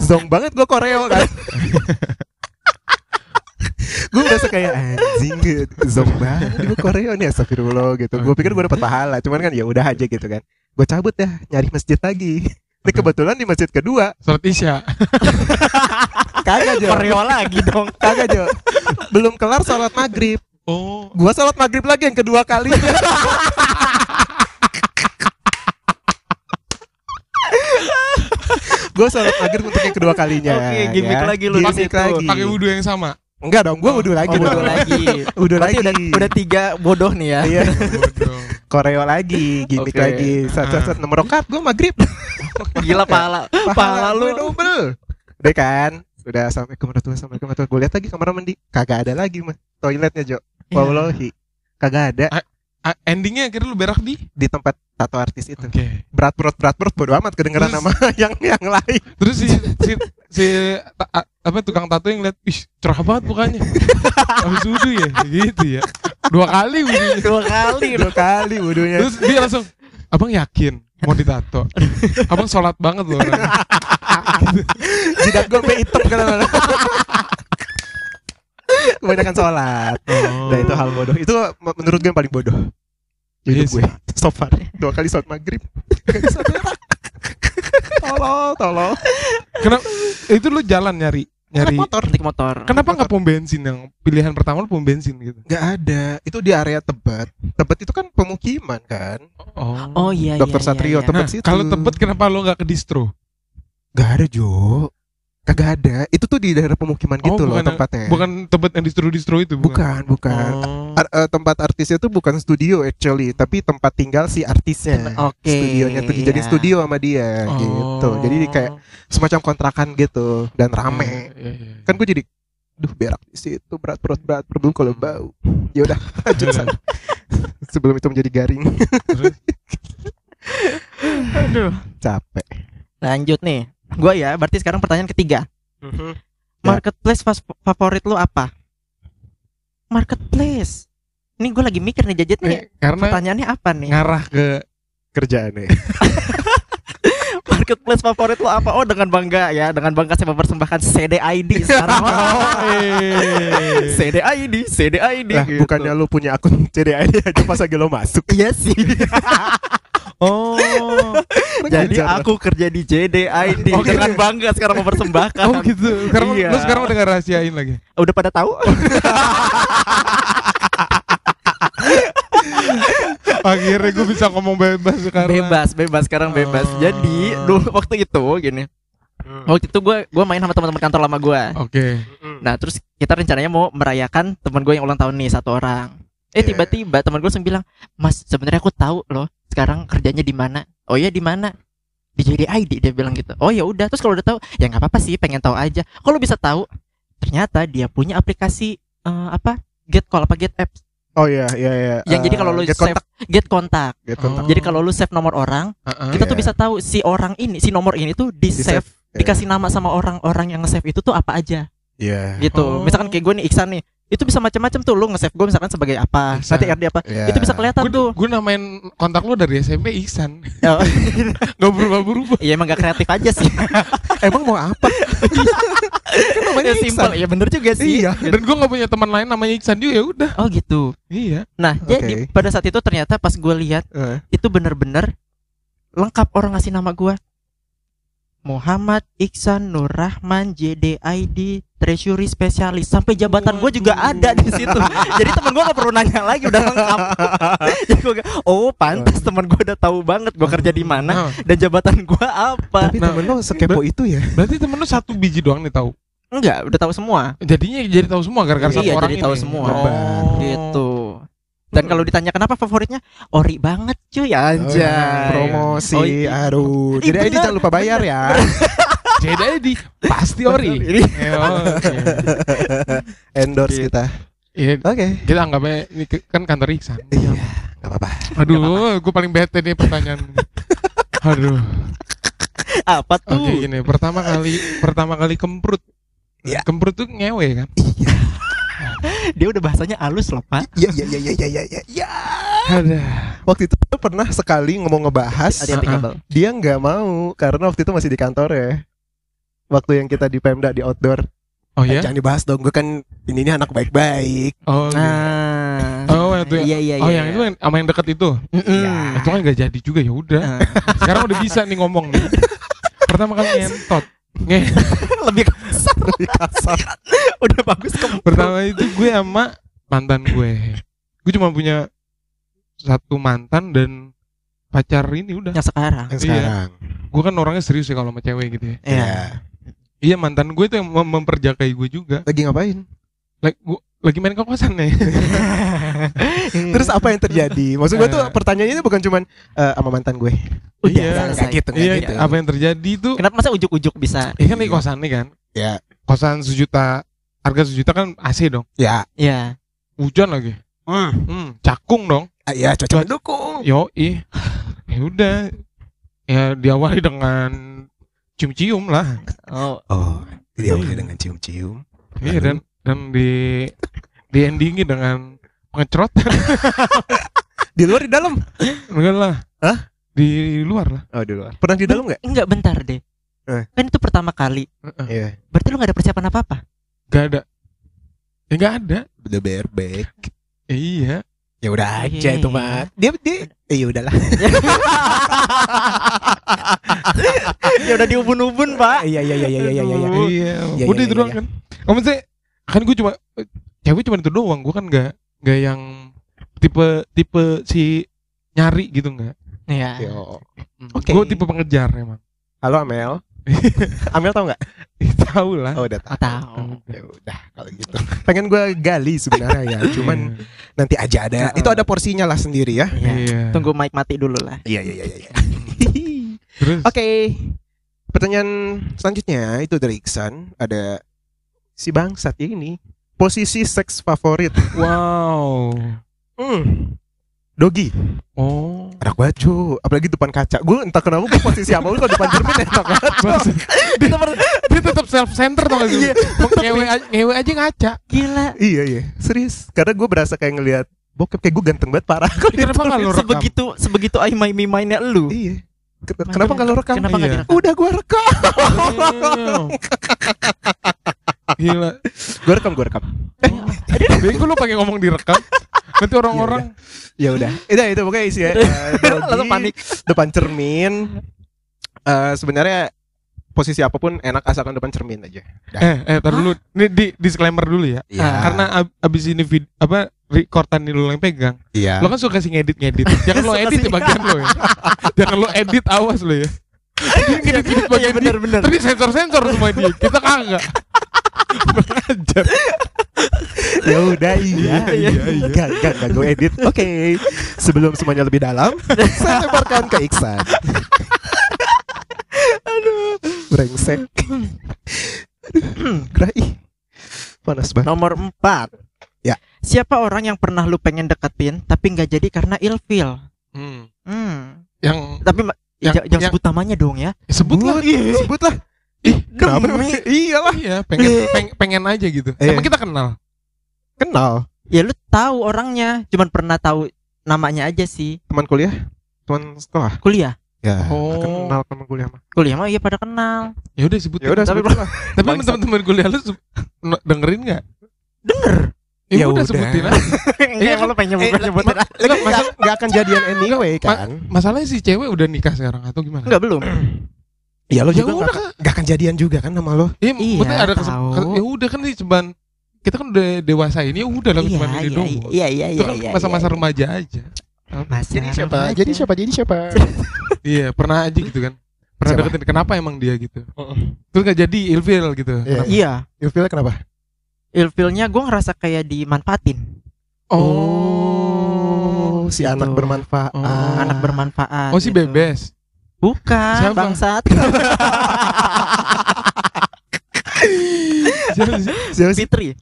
Zong banget gue koreo kan. gue merasa kayak anjing banget gue koreo nih astagfirullah gitu. Gue pikir gue dapat pahala, cuman kan ya udah aja gitu kan. Gue cabut dah nyari masjid lagi. Ini kebetulan di masjid kedua
sholat isya
Kagak Jo
Koreo lagi dong.
Kagak Jo Belum kelar sholat maghrib
oh
Gua sholat maghrib lagi yang kedua kali Gue sholat maghrib untuk yang kedua kalinya
Oke, gimmick
ya.
lagi lu di
Gimmick
situ.
lagi.
pakai wudhu yang sama
Enggak dong, gue wudhu lagi
Oh, bodoh lagi. Berarti
lagi
udah udah tiga bodoh nih ya.
Iya
Bodoh.
Koreo lagi Gimmick
Oke.
lagi set set Nomor rokat gue maghrib
Gila pahala. Pahala
gue
lu.
double Udah kan Udah Assalamualaikum warahmatullahi Assalamualaikum warahmatullahi Gue lihat lagi kamar mandi Kagak ada lagi mah Toiletnya Jo
Iya.
Wallahi Kagak ada
Ah, endingnya akhirnya lu berak di
di tempat tato artis itu.
oke
Berat perut berat perut bodo amat kedengeran
Terus-
nama yang yang lain.
terus si si, si ta- a- apa tukang tato yang lihat ih cerah banget mukanya habis wudhu ya gitu ya dua kali wudhunya
Dua kali.
Dua kali wudhunya.
terus dia langsung abang yakin mau ditato abang sholat banget loh orangnya."
Jidat gue sampai hitam kan. Kebanyakan sholat. Nah itu hal bodoh. Itu menurut gue yang paling bodoh.
Iya
Hidup gue so far dua kali sholat maghrib. Tolong, tolong.
kenapa itu lu jalan nyari nyari
Naik motor.
Naik motor.
kenapa nggak pom bensin yang pilihan pertama lu pom bensin gitu
Gak ada. Itu di area Tebet. Tebet itu kan pemukiman kan.
oh,
Oh iya
Dokter
iya,
Satrio
iya, iya.
Tebet
nah
situ.
kalau tebet kenapa lu nggak ke distro
Gak ada Jo. Kagak ada. Itu tuh di daerah pemukiman
Oh,
gitu loh
bukan-
tempatnya.
bukan tebet yang distro distro itu
Bukan, bukan.
Oh.
Ar- eh, tempat artisnya itu bukan studio actually, tapi tempat tinggal si artisnya.
Oke.
Studionya tuh dijadiin
iya.
studio sama dia
Oh.
gitu. Jadi kayak semacam kontrakan gitu dan rame.
Iya, iya, iya.
Kan gue jadi duh berak di situ berat perut berat perut kalau bau. Ya udah sana. Sebelum itu menjadi garing.
Terus?
Aduh.
Capek.
Lanjut nih. Gua ya, berarti sekarang pertanyaan ketiga.
Ya.
Marketplace fas- favorit lu apa? Marketplace. Ini gue lagi mikir nih jajet nih.
Eh, karena
Pertanyaannya apa nih?
ngarah ke
Kerjaannya.
Marketplace favorit lu apa? Oh dengan bangga ya, dengan bangga saya mempersembahkan CDID sekarang.
Oh, eh.
CDID, CDID.
Lah,
gitu.
bukannya lu punya akun CDI aja pas lagi lo masuk.
Iya sih.
Oh
Jadi aku kerja di JDID
Oh, gitu.
dengan bangga sekarang mempersembahkan.
oh gitu sekarang
Iya.
lu sekarang udah nggak rahasiain lagi
Udah pada tahu?
akhirnya gue bisa ngomong bebas sekarang
bebas, bebas sekarang bebas.
Oh.
Jadi dulu waktu itu gini. Waktu itu gue gue main sama teman-teman kantor lama gue.
oke
Nah terus kita rencananya mau merayakan teman gue yang ulang tahun nih satu orang. Eh
Yeah.
tiba-tiba teman gue langsung bilang, Mas sebenarnya aku tahu loh sekarang kerjanya di mana. Oh ya di mana? Di JDID dia bilang gitu. Oh ya udah. Terus kalau udah tahu ya nggak apa-apa sih pengen tahu aja. Kalau bisa tahu ternyata dia punya aplikasi eh, apa? Get call apa get apps
Oh iya iya iya.
yang jadi
Eh,
kalau lu
get
save
kontak,
get kontak.
get kontak.
Oh.
Jadi kalau lu save nomor orang,
Heeh.
kita tuh
Iya.
bisa tahu si orang ini, si nomor ini tuh di,
Di
save,
save, iya.
dikasih nama sama orang-orang yang nge-save itu tuh apa aja
Iya.
gitu.
Oh.
Misalkan kayak gue nih Iksan nih, itu bisa macam-macam tuh lu nge-save gue misalkan sebagai apa,
Iksan.
nanti RD apa.
Iya.
Itu bisa kelihatan
gue
tuh.
gue namain kontak lu dari SMP Ihsan
Oh,
nggak berubah berubah
Iya emang gak kreatif aja sih.
Emang mau apa? kan namanya
ya simpel, ya bener juga sih.
Iya.
dan gue nggak punya teman lain namanya Ihsan juga ya udah
Oh gitu.
iya
Nah, jadi
Oke.
pada saat itu ternyata pas gue lihat
Eh,
itu bener-bener lengkap orang ngasih nama gua Muhammad Iksan Nur Rahman JDID Treasury Specialist sampai jabatan gue juga ada di situ. Jadi temen gue gak perlu nanya lagi udah lengkap. Jadi gua, oh pantas temen gue udah tahu banget gue kerja di mana
Nah,
dan jabatan gue apa.
Tapi
Nah,
temen lo sekepo itu ya?
berarti temen lu satu biji doang nih tahu
Enggak, udah tahu semua.
jadinya jadi tahu semua gara-gara
Iya,
satu orang
jadi
ini
tahu semua.
oh.
Gitu. Dan kalau ditanya kenapa favoritnya, ori banget cuy anjay.
Promosi,
Oh, iya.
aduh. Jadi ini jangan lupa bayar ya.
jadi di pasti ori
Ini
Ya, oke.
Endorse kita.
Iya,
Oke.
kita anggapnya ini kan kantor Iksan
Iya, nggak apa-apa.
aduh gue paling bete nih pertanyaan aduh
Apa tuh?
Oke gini, pertama kali pertama kali kemprut.
Iya.
Kemprut tuh ngewe kan?
Dia udah bahasanya halus loh, Pak.
Iya iya iya iya iya iya iya. Ya.
Ada.
Waktu itu pernah sekali ngomong ngebahas
Ada yang kabel.
dia nggak mau karena waktu itu masih di kantor ya. Waktu yang kita di Pemda di outdoor.
Oh
Eh,
ya?
Jangan dibahas dong, gue kan ini nih anak baik-baik.
Oh.
Nah.
Oh, itu
iya iya
Oh,
iya.
yang itu yang sama yang deket itu.
Mm-mm.
Ya.
Itu kan gak jadi juga ya udah.
Nah.
Sekarang udah bisa nih ngomong nih. Pertama kali ngentot. Nge
lebih kasar.
Lebih kasar.
udah bagus ke
pertama itu gue sama mantan gue. Gue cuma punya satu mantan dan pacar ini udah.
yang sekarang.
Yang
Iya.
sekarang.
Gue kan orangnya serius ya kalau sama cewek gitu ya.
Iya.
Iya mantan gue itu yang mem- memperjakai gue juga.
Lagi ngapain?
Lagi, gua, lagi main ke kosan nih.
Terus apa yang terjadi? Maksud gue tuh
Eh.
pertanyaannya bukan cuman eh, sama mantan gue.
Udah
Iya,
selesai.
Nggak gitu,
Iya,
gitu.
apa yang terjadi tuh?
Kenapa masa ujuk-ujuk bisa?
Iya kan di kosan nih kan.
Ya.
Kosan sejuta, harga sejuta kan AC dong.
Ya.
Iya.
Hujan lagi.
Hmm.
Hmm, cakung dong.
Ah, Ya cocok mendukung.
Yo, ih. Ya udah. Ya diawali dengan cium-cium lah.
Oh,
Oh, dia
Iya.
mulai dengan cium-cium.
Iya dan dan di di endingi dengan pengecrotan.
Di luar di dalam?
Enggak lah.
Hah?
Di luar lah.
Oh, di luar. Pernah di dalam nggak?
enggak bentar deh.
Eh.
Kan itu pertama kali.
Heeh.
Iya.
Berarti lu gak ada persiapan apa-apa?
Gak ada. Ya gak ada.
Udah bareback.
Ya, iya.
Ya udah aja
Iya.
itu mah. Dia dia eh, ya udahlah.
ya udah diubun-ubun, Pak.
Iya iya iya iya iya iya. iya.
Iya.
Iya,
Udah
iya,
itu
iya,
doang kan. Kamu sih kan gue cuma cewek cuma itu doang. Gue kan gak gak yang tipe tipe si nyari gitu nggak.
Iya.
Oke.
Gue tipe pengejar emang.
Halo Amel. Amel tau nggak?
Tahu lah.
Oh udah
Oh,
tahu.
tahu.
Ya udah kalau gitu. Pengen gue gali sebenarnya ya. Cuman
Iya.
nanti aja ada. Itu ada porsinya lah sendiri ya.
Iya.
Iya.
Tunggu mic mati dulu lah.
Iya iya iya iya.
Terus
Oke. Pertanyaan selanjutnya itu dari Iksan ada si bangsat ya ini. Posisi seks favorit.
wow.
Hmm. Dogi.
Oh.
Enak banget cu Apalagi depan kaca Gue entah kenapa gue posisi apa Kalau depan cermin enak banget cu.
dia, dia tetap self center tau gak?
Iya.
ngewe, aja- ngewe aja ngaca.
Gila.
Iya iya Serius Karena gue berasa kayak ngelihat Bokep kayak gue ganteng banget parah
Kenapa gak lo rekam?
Sebegitu sebegitu me mine lu.
Iya Ken- Kenapa gak lo rekam
Kenapa nggak
Iya.
direkam?
Udah gue rekam
Damn. Gila.
Gue rekam gue rekam
Bego lu pakai ngomong direkam. Nanti orang-orang
Ya udah Itu itu pokoknya isi ya Eh, Dogi
Langsung panik.
Depan cermin eh Sebenarnya Posisi apa pun enak asalkan depan cermin aja Dah.
eh eh tar dulu. Ini di disclaimer dulu ya.
Iya.
Karena ab- abis ini vid, apa recordan ini lu yang pegang.
Iya
Lo kan suka sih ngedit-ngedit. Jangan lo edit
sih.
ya bagian lo ya. Jangan lo edit awas lo ya. Dia ngedit-ngedit
Iya
bagian dia.
benar-benar.
Tapi sensor-sensor semua dia. Kita kagak. Belajar.
ya udah iya
Iya, iya, iya.
Gak, gak, gak gue edit Oke Sebelum semuanya lebih dalam Saya lebarkan ke Iksan Aduh Brengsek Aduh Gerai Panas banget
Nomor 4
Ya.
Siapa orang yang pernah lu pengen deketin tapi nggak jadi karena ilfil?
Hmm.
Hmm.
Yang
Tapi
Yang-
ja- jangan
yang-
sebut namanya dong ya.
sebut lah.
Sebut lah
Ih,
Kenapa
Demi.
Iyalah
Iya, pengen, peng- pengen aja gitu.
Iya.
Emang kita kenal.
Kenal
Ya lu tahu orangnya, cuman pernah tahu namanya aja sih.
Teman kuliah Teman sekolah
Kuliah.
Ya
Oh.
Kenal teman kuliah mah
Kuliah mah iya pada kenal.
Ya udah sebut.
Ya udah
Tapi-
Tapi teman-teman kuliah lu dengerin nggak?
Denger.
Ya,
Ya
udah
udah.
sebutin aja.
Enggak
kan-
lu pengen
Eh,
nyebut-nyebutin.
ma- Enggak, masa nggak akan jadian anyway kan
Masalahnya si cewek udah nikah sekarang atau gimana?
Enggak belum.
Ya lo
Ya
juga
udah
nggak nggak akan jadian juga kan sama lo
Iya,
Iya,
maksudnya ada ya udah kan sih cuman kita kan udah dewasa ini ya udah lah
Iya,
cuma ini
iya,
doang.
iya, iya,
Itu
iya,
kan
iya,
masa-masa
iya.
remaja aja.
Masa
Jadi siapa?
remaja.
Jadi siapa? Jadi siapa?
Iya, pernah aja gitu kan. Pernah
Siapa?
deketin kenapa emang dia gitu. Terus gak jadi ilfil gitu.
Iya.
Iya.
Ilfilnya kenapa?
Ilfilnya gue ngerasa kayak dimanfaatin.
Oh, si
gitu.
anak bermanfaat.
Oh.
Anak bermanfaat.
Oh si
gitu.
bebes.
Bukan,
Siapa?
bangsat.
Siapa sih?
Fitri.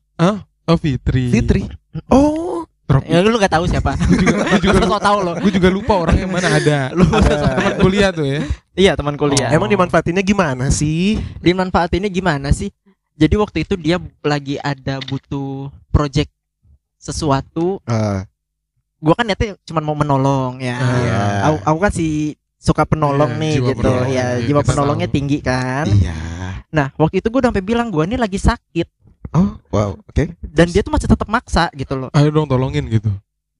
Oh Fitri.
Fitri. Oh,
Tropik.
Ya lu gak tahu siapa.
Gue juga, gue juga,
Lu so tau lo.
gue juga lupa orangnya mana ada.
Lu
teman kuliah tuh ya.
Iya teman kuliah.
Emang dimanfaatinnya gimana sih?
dimanfaatinnya gimana sih? Jadi waktu itu dia lagi ada butuh project sesuatu.
Eh,
Gua kan niatnya cuma mau menolong ya.
Iya.
Aku, aku kan si suka penolong
Iya,
nih
jiwa
gitu.
penolong,
ya,
iya,
jiwa penolongnya
tahu.
tinggi kan.
iya.
Nah, waktu itu gue sampai bilang gua ini lagi sakit
Oh, wow. Oke.
dan dia tuh masih tetap maksa gitu loh.
Ayo dong tolongin gitu.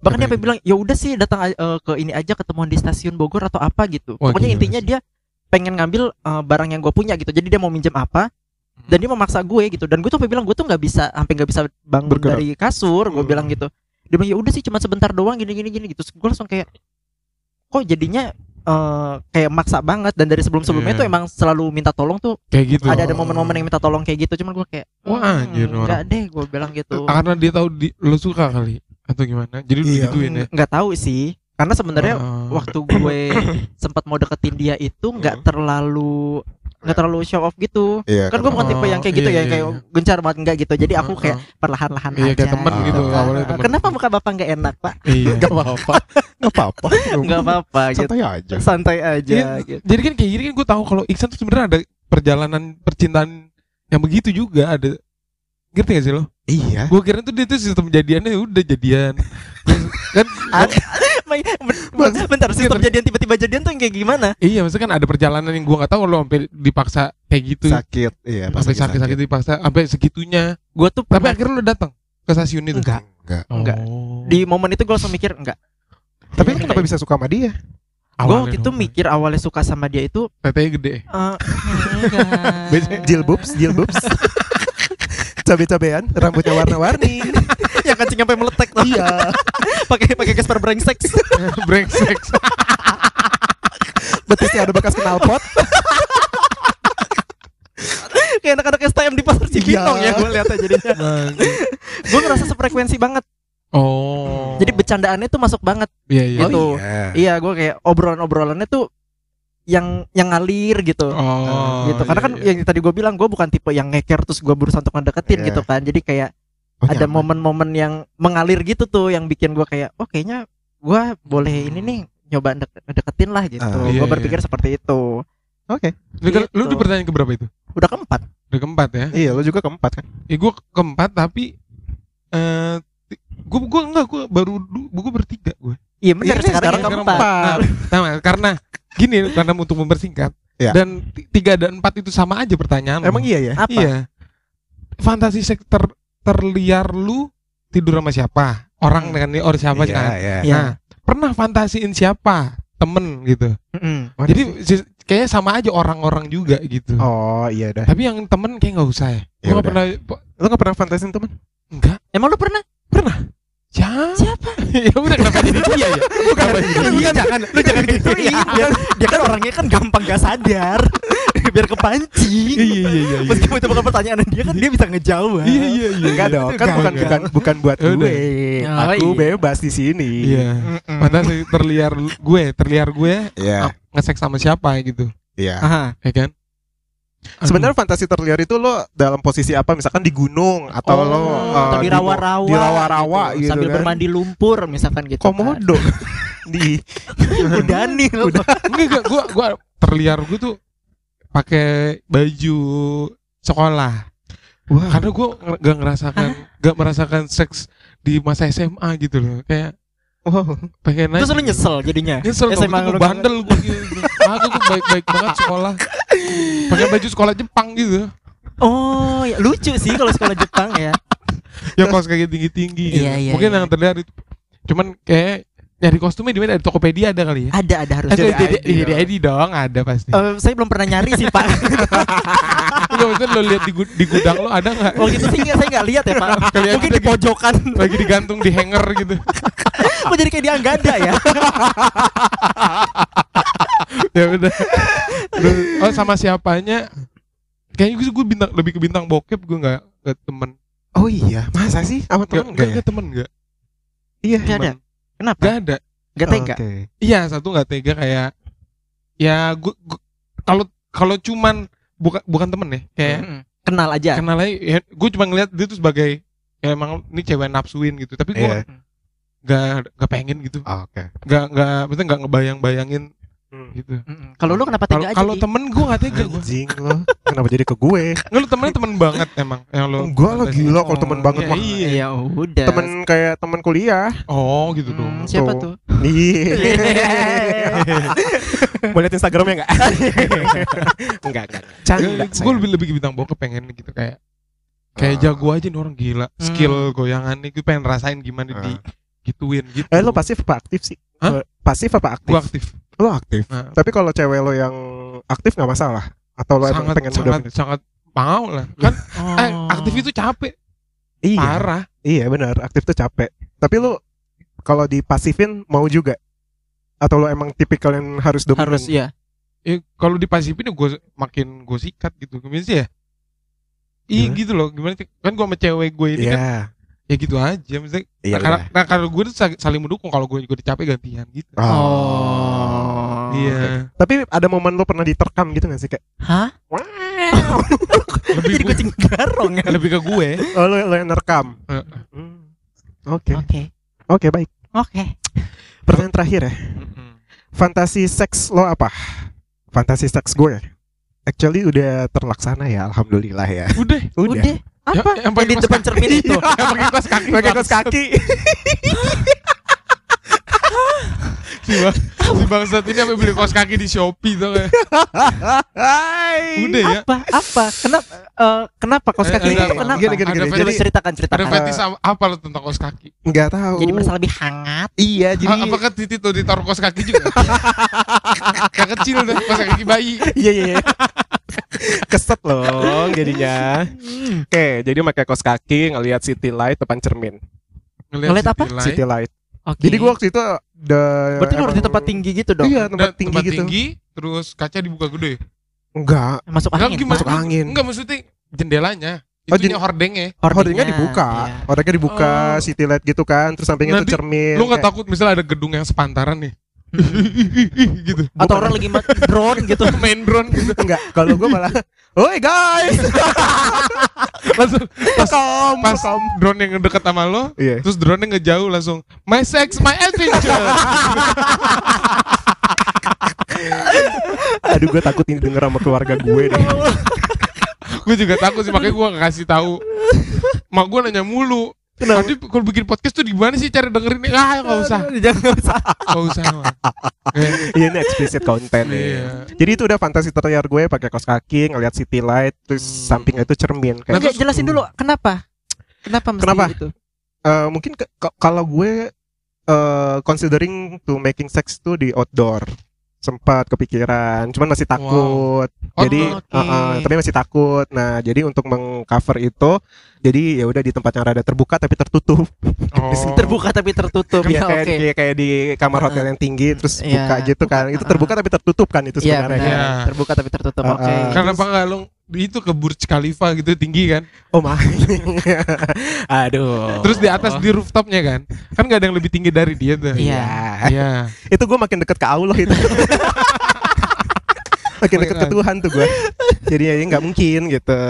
Bahkan dia sampai bilang, "Ya udah sih datang eh, ke ini aja ketemuan di stasiun Bogor atau apa gitu."
Wah,
Pokoknya
gila
intinya dia pengen ngambil eh, barang yang gue punya gitu. Jadi dia mau minjem apa dan dia memaksa gue gitu. Dan gue tuh sampai bilang gue tuh nggak bisa sampai nggak bisa bangun
Bergerak.
dari kasur. Gue
Hmm.
bilang gitu. Dia bilang, "Ya udah sih cuma sebentar doang gini gini gini gitu." Gue langsung kayak kok jadinya eh, kayak maksa banget dan dari sebelum-sebelumnya
Iya.
tuh emang selalu minta tolong tuh
Kayak gitu.
ada ada momen-momen yang minta tolong kayak gitu cuman gue kayak
Wah,
"Hmm,
anjir, orang."
nggak deh gue bilang gitu
Karena dia tahu di, lu suka kali atau gimana. Jadi lu
Iya.
digituin ya.
nggak tahu sih karena sebenarnya
Ah.
waktu gue sempat mau deketin dia itu nggak terlalu nggak terlalu show off gitu
Iya.
kan gue bukan tipe yang kayak gitu
iya,
ya
iya,
kayak
iya.
gencar banget enggak gitu jadi aku kayak
ah.
perlahan-lahan
Iya,
aja
kayak temen
gitu,
kan.
temen.
kenapa muka bapak nggak enak pak
Iya.
Gak apa-apa. Gak apa-apa.
nggak apa-apa gitu
Santai aja.
santai aja
Iya.
gitu
Jadi kan kayak gini kan gue tahu kalau Iksan tuh sebenarnya ada perjalanan percintaan yang begitu juga ada. Ngerti gak sih lo?
Iya.
Gue kira tuh dia tuh sistem jadiannya udah jadian. Kan
bentar sistem jadian tiba-tiba jadian tuh yang kayak gimana
iya maksudnya kan ada perjalanan yang gue nggak tahu lo sampai dipaksa kayak gitu.
Sakit. Iya. pas
sampai
lagi
sakit-sakit dipaksa sampai segitunya.
gue tuh
Tapi akhirnya lo datang ke stasiun itu.
Enggak. Enggak.
Enggak.
Oh.
di momen itu gue langsung mikir enggak
Tapi lu
Ini
kenapa
kayak-
bisa suka sama dia?
gue waktu itu mikir awalnya suka sama dia itu
tetenya gede.
eh, enggak.
Jilbubs, jilbubs. Cabe-cabean, rambutnya warna-warni.
Yang kancing sampai meletek tuh.
iya.
pakai pakai gesper brengsek
Brengsek.
Betisnya ada bekas knalpot.
kayak anak-anak STM di pasar Cibinong
Iya.
ya gue lihatnya jadinya gue ngerasa sefrekuensi banget
Oh.
jadi bercandaannya tuh masuk banget
Iya iya.
Gitu.
iya.
iya gue kayak obrolan-obrolannya tuh yang yang ngalir gitu
Oh.
gitu karena
iya,
kan
iya.
yang tadi gue bilang gue bukan tipe yang ngeker terus gue berusaha untuk ngedeketin
Iya.
gitu kan jadi kayak
Oh,
ada momen-momen yang mengalir gitu tuh yang bikin gue kayak oh kayaknya gue boleh ini nih nyoba dek- deketin lah gitu
Ah,
iya,
gue
iya.
berpikir seperti itu
Oke.
Lu, kan- lu
gitu.
di pertanyaan keberapa itu?
udah keempat
Udah keempat ya?
Iya, lu juga keempat kan?
Ya gue keempat tapi eh gue gue enggak gue baru gue bertiga gue.
iya benar
Iya,
sekarang,
sekarang
yang
keempat.
keempat
Nah, karena gini karena untuk mempersingkat
Iya.
dan ti- tiga dan empat itu sama aja pertanyaan.
Emang
lo.
iya ya?
apa
Iya. Fantasi seks ter terliar lu tidur sama siapa? Orang dengan ini orang siapa
Iya,
kan?
Iya.
Nah, pernah fantasiin siapa? Temen gitu.
Mm-mm.
Mana
Jadi kayaknya sama aja orang-orang juga gitu.
Oh, iya dah.
Tapi yang temen kayak nggak usah ya.
Ya
Gue nggak pernah
Lu gak pernah fantasiin temen?
enggak.
emang lu pernah
Siapa?
siapa
ya udah kenapa jadi dia ya? Bukan
Lu jangan, lu jangan gitu ya. Dia, dia kan orangnya kan gampang gak sadar. Biar kepancing.
Iya iya iya. iya.
Meskipun itu bukan pertanyaan dia kan dia bisa ngejawab.
Iya iya iya.
Enggak dong, kan bukan bukan bukan buat gue. Aku
iya.
bebas di sini.
Iya. Fantasi terliar gue, terliar gue
Iya.
ngesek sama siapa gitu,
Iya.
Aha.
ya kan?
Sebenarnya fantasi terliar itu lo dalam posisi apa? Misalkan di gunung atau
Oh,
lo
atau
uh,
di rawa-rawa
di rawa-rawa
gitu,
gitu,
sambil
kan.
bermandi lumpur misalkan gitu kan.
komodo di
Udanil
Udah.
enggak enggak gua gua terliar gue tuh pakai baju sekolah.
Wah.
Karena gue gak ngerasakan gak merasakan seks di masa SMA gitu loh. Kayak
Wow.
pengen
terus lu nyesel jadinya
Nyesel
SMA lu
bandel gue gitu. Aku tuh baik-baik banget sekolah. Pakai baju sekolah Jepang gitu.
oh ya lucu sih kalau sekolah Jepang ya
Ya kaos kayak tinggi-tinggi gitu.
Iya, iya,
Mungkin
iya.
yang terlihat itu. Cuman kayak nyari kostumnya di mana? Di Tokopedia ada kali ya?
ada ada harus
Eh,
Jadi
di, di,
ID
di, di. ID dong, ada pasti.
Eh, saya belum pernah nyari sih pak
Enggak maksudnya lo lihat di, di gudang lo ada nggak?
waktu itu sih saya nggak lihat ya pak
Kali
mungkin di pojokan
Lagi digantung di hanger gitu.
kok jadi kayak dia nggak ada ya
ya udah. Oh sama siapanya? Kayaknya gue bintang lebih ke bintang bokep gue nggak ke temen.
Oh iya, masa sih? Sama temen
nggak
enggak ya?
temen nggak?
Iya.
nggak ada kenapa
Nggak ada.
nggak tega.
Iya satu nggak tega kayak ya gue kalau kalau cuman bukan bukan temen ya kayak
kenal aja
kenal aja ya, gue cuma ngeliat dia tuh sebagai ya emang ini cewek nafsuin gitu tapi gue
Iya.
nggak nggak pengen gitu
Oke.
nggak nggak maksudnya nggak ngebayang bayangin
Hmm.
gitu.
Mm-mm. Kalau lu kenapa tega aja?
kalau temen gue gak tega gue.
Anjing lo, kenapa jadi ke gue?
Nggak, lu temennya temen banget emang yang lu.
Enggak lah gila kalau temen banget
Ya,
mah.
iya.
Ya udah.
Temen kayak temen kuliah.
Oh gitu
Hmm,
dong.
siapa
Tuh.
tuh?
Iya. Mau lihat Instagramnya enggak? enggak, enggak. Canda.
gue lebih lebih bintang bokep pengen gitu kayak kayak
Ah.
jago aja nih orang gila skill goyangan nih gue pengen rasain gimana di gituin gitu
Eh lo pasif apa aktif sih? Eh, Pasif apa aktif?
gue aktif
Lo aktif.
Nah.
Tapi kalau cewek lo yang aktif nggak masalah? Atau lo emang
sangat
pengen
sangat
udah
sangat mau lah kan
Oh.
eh, aktif itu capek
Iya.
parah
Iya benar, aktif tuh capek. Tapi lo kalau dipasifin mau juga? Atau lo emang tipikal yang harus dominan?
harus ya.
ya kalau dipasifin gue makin gue sikat gitu gimana sih ya Iya gitu loh gimana sih kan gue sama cewek gue ini kan
Iya.
ya gitu aja misalnya
Iya.
nah, karena nah, kalau gue tuh sa- saling mendukung kalau gue juga dicapek gantian gitu
Oh.
Iya
Tapi ada momen lo pernah diterkam gitu gak sih kayak?
Hah?
Wow.
lebih
Jadi kucing garong ya.
lebih ke gue
oh lo, lo yang nerekam.
Heeh.
Hmm. Oke,
Oke.
oke baik.
Oke.
Pertanyaan terakhir ya. Fantasi seks lo apa? Fantasi seks gue. Actually udah terlaksana ya, alhamdulillah ya.
udah
Udah. Apa?
Ya, yang pakai
di depan cermin itu.
yang pakai kaos kaki
Pakai kaos
bangsat.
kaki.
si, bang, si bangsat ini apa beli kaos kaki di Shopee tuh kayak
Hai.
udah ya
Apa? Apa? Kenapa? eh, kenapa kaos
Eh,
kaki
ada
itu
apa?
kenapa?
Gini, gini,
Ada
gini.
Coba
Jadi
ceritakan,
ada
ceritakan.
fetis apa, apa lo tentang kaos kaki
nggak tahu.
Jadi merasa lebih hangat.
Iya, jadi
A- apakah titik tuh ditaruh kaos kaki juga kayak kecil tuh kaos kaki bayi
iya iya. iya. Keset loh jadinya. Oke, jadi pakai kaos kaki ngelihat city light depan cermin.
Ngeliat apa?
City Light.
City light.
Oke.
Jadi gua waktu itu the
Berarti lu harus di tempat tinggi gitu dong.
Iya, tempat tinggi
tempat
gitu.
tinggi terus kaca dibuka gede
Enggak.
Masuk
Enggak,
angin.
gimana?
Masuk angin.
enggak maksudnya jendelanya
Oh,
itunya
jen-
hordengnya
Hordingnya dibuka.
Iya.
Hordingnya dibuka,
Oh.
city light gitu kan, terus sampingnya
Nanti
tuh cermin.
lu nggak
kayak-
takut misalnya ada gedung yang sepantaran nih gitu.
Atau orang lagi ma- drone gitu.
main drone gitu.
Enggak, kalau gua malah Oi guys,
langsung pas,
welcome,
pas drone yang deket sama lo
Iya.
terus drone nya ngejauh langsung my sex my adventure.
Aduh, gue takut ini denger sama keluarga gue deh.
gue juga takut sih makanya gue gak kasih tahu. Mak gue nanya mulu Nanti kalau bikin podcast tuh gimana sih cara dengerin Ah gak usah
Jangan usah.
Gak usah Mak. Kayak,
Iya ini explicit content nih.
Iya
Jadi itu udah fantasi terliar gue pakai kaos kaki, ngeliat city light, terus
Hmm.
sampingnya itu cermin. Kayak,
Oke, jelasin dulu kenapa? Kenapa mesti
Kenapa?
itu?
Eh, mungkin kalau gue eh considering to making sex tuh di outdoor sempat kepikiran, cuman masih takut. Jadi,
Oke.
eh, eh, tapi masih takut. Nah, jadi untuk mengcover itu, jadi ya udah di tempat yang rada terbuka tapi tertutup.
Oh.
Terbuka tapi tertutup.
Iya
Ya,
kayak,
oke.
kayak kayak di kamar hotel yang tinggi terus
Iya.
buka gitu kan. Itu terbuka tapi tertutup kan itu
Iya,
sebenarnya.
benar.
kan.
Iya.
Terbuka tapi tertutup.
Uh,
Oke.
uh.
Karena apa enggak lo itu ke Burj Khalifa gitu tinggi kan
Oh my. Aduh.
Terus di atas di rooftopnya kan Kan gak ada yang lebih tinggi dari dia tuh
Iya.
Iya
itu gue makin deket ke Allah itu. makin deket ke Tuhan tuh gue. Jadi ya nggak mungkin gitu.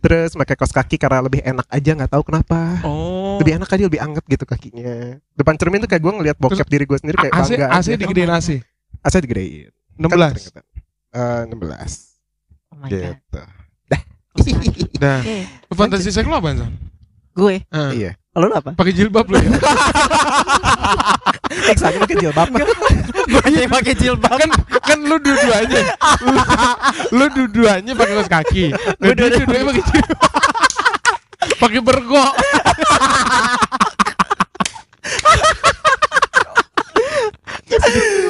Terus pakai kaos kaki karena lebih enak aja nggak tahu kenapa.
Oh
Lebih enak aja lebih anget gitu kakinya. Depan cermin tuh kayak gue ngeliat bokep diri gue sendiri kayak
AC,
bangga
AC digedein AC
AC digedein.
16
Kan keringetan. Eh, 16
Oh my
gitu.
god.
Nah,
nah
fantasi seks lo apa Zan?
Gue.
Uh.
Iya.
Lo apa?
Pakai jilbab lo ya.
pakai jilbab.
Gue pakai jilbab.
Kan kan lu dua-duanya. lu dua-duanya pakai kaos kaki. Gue dua-duanya pakai jilbab. pakai bergok.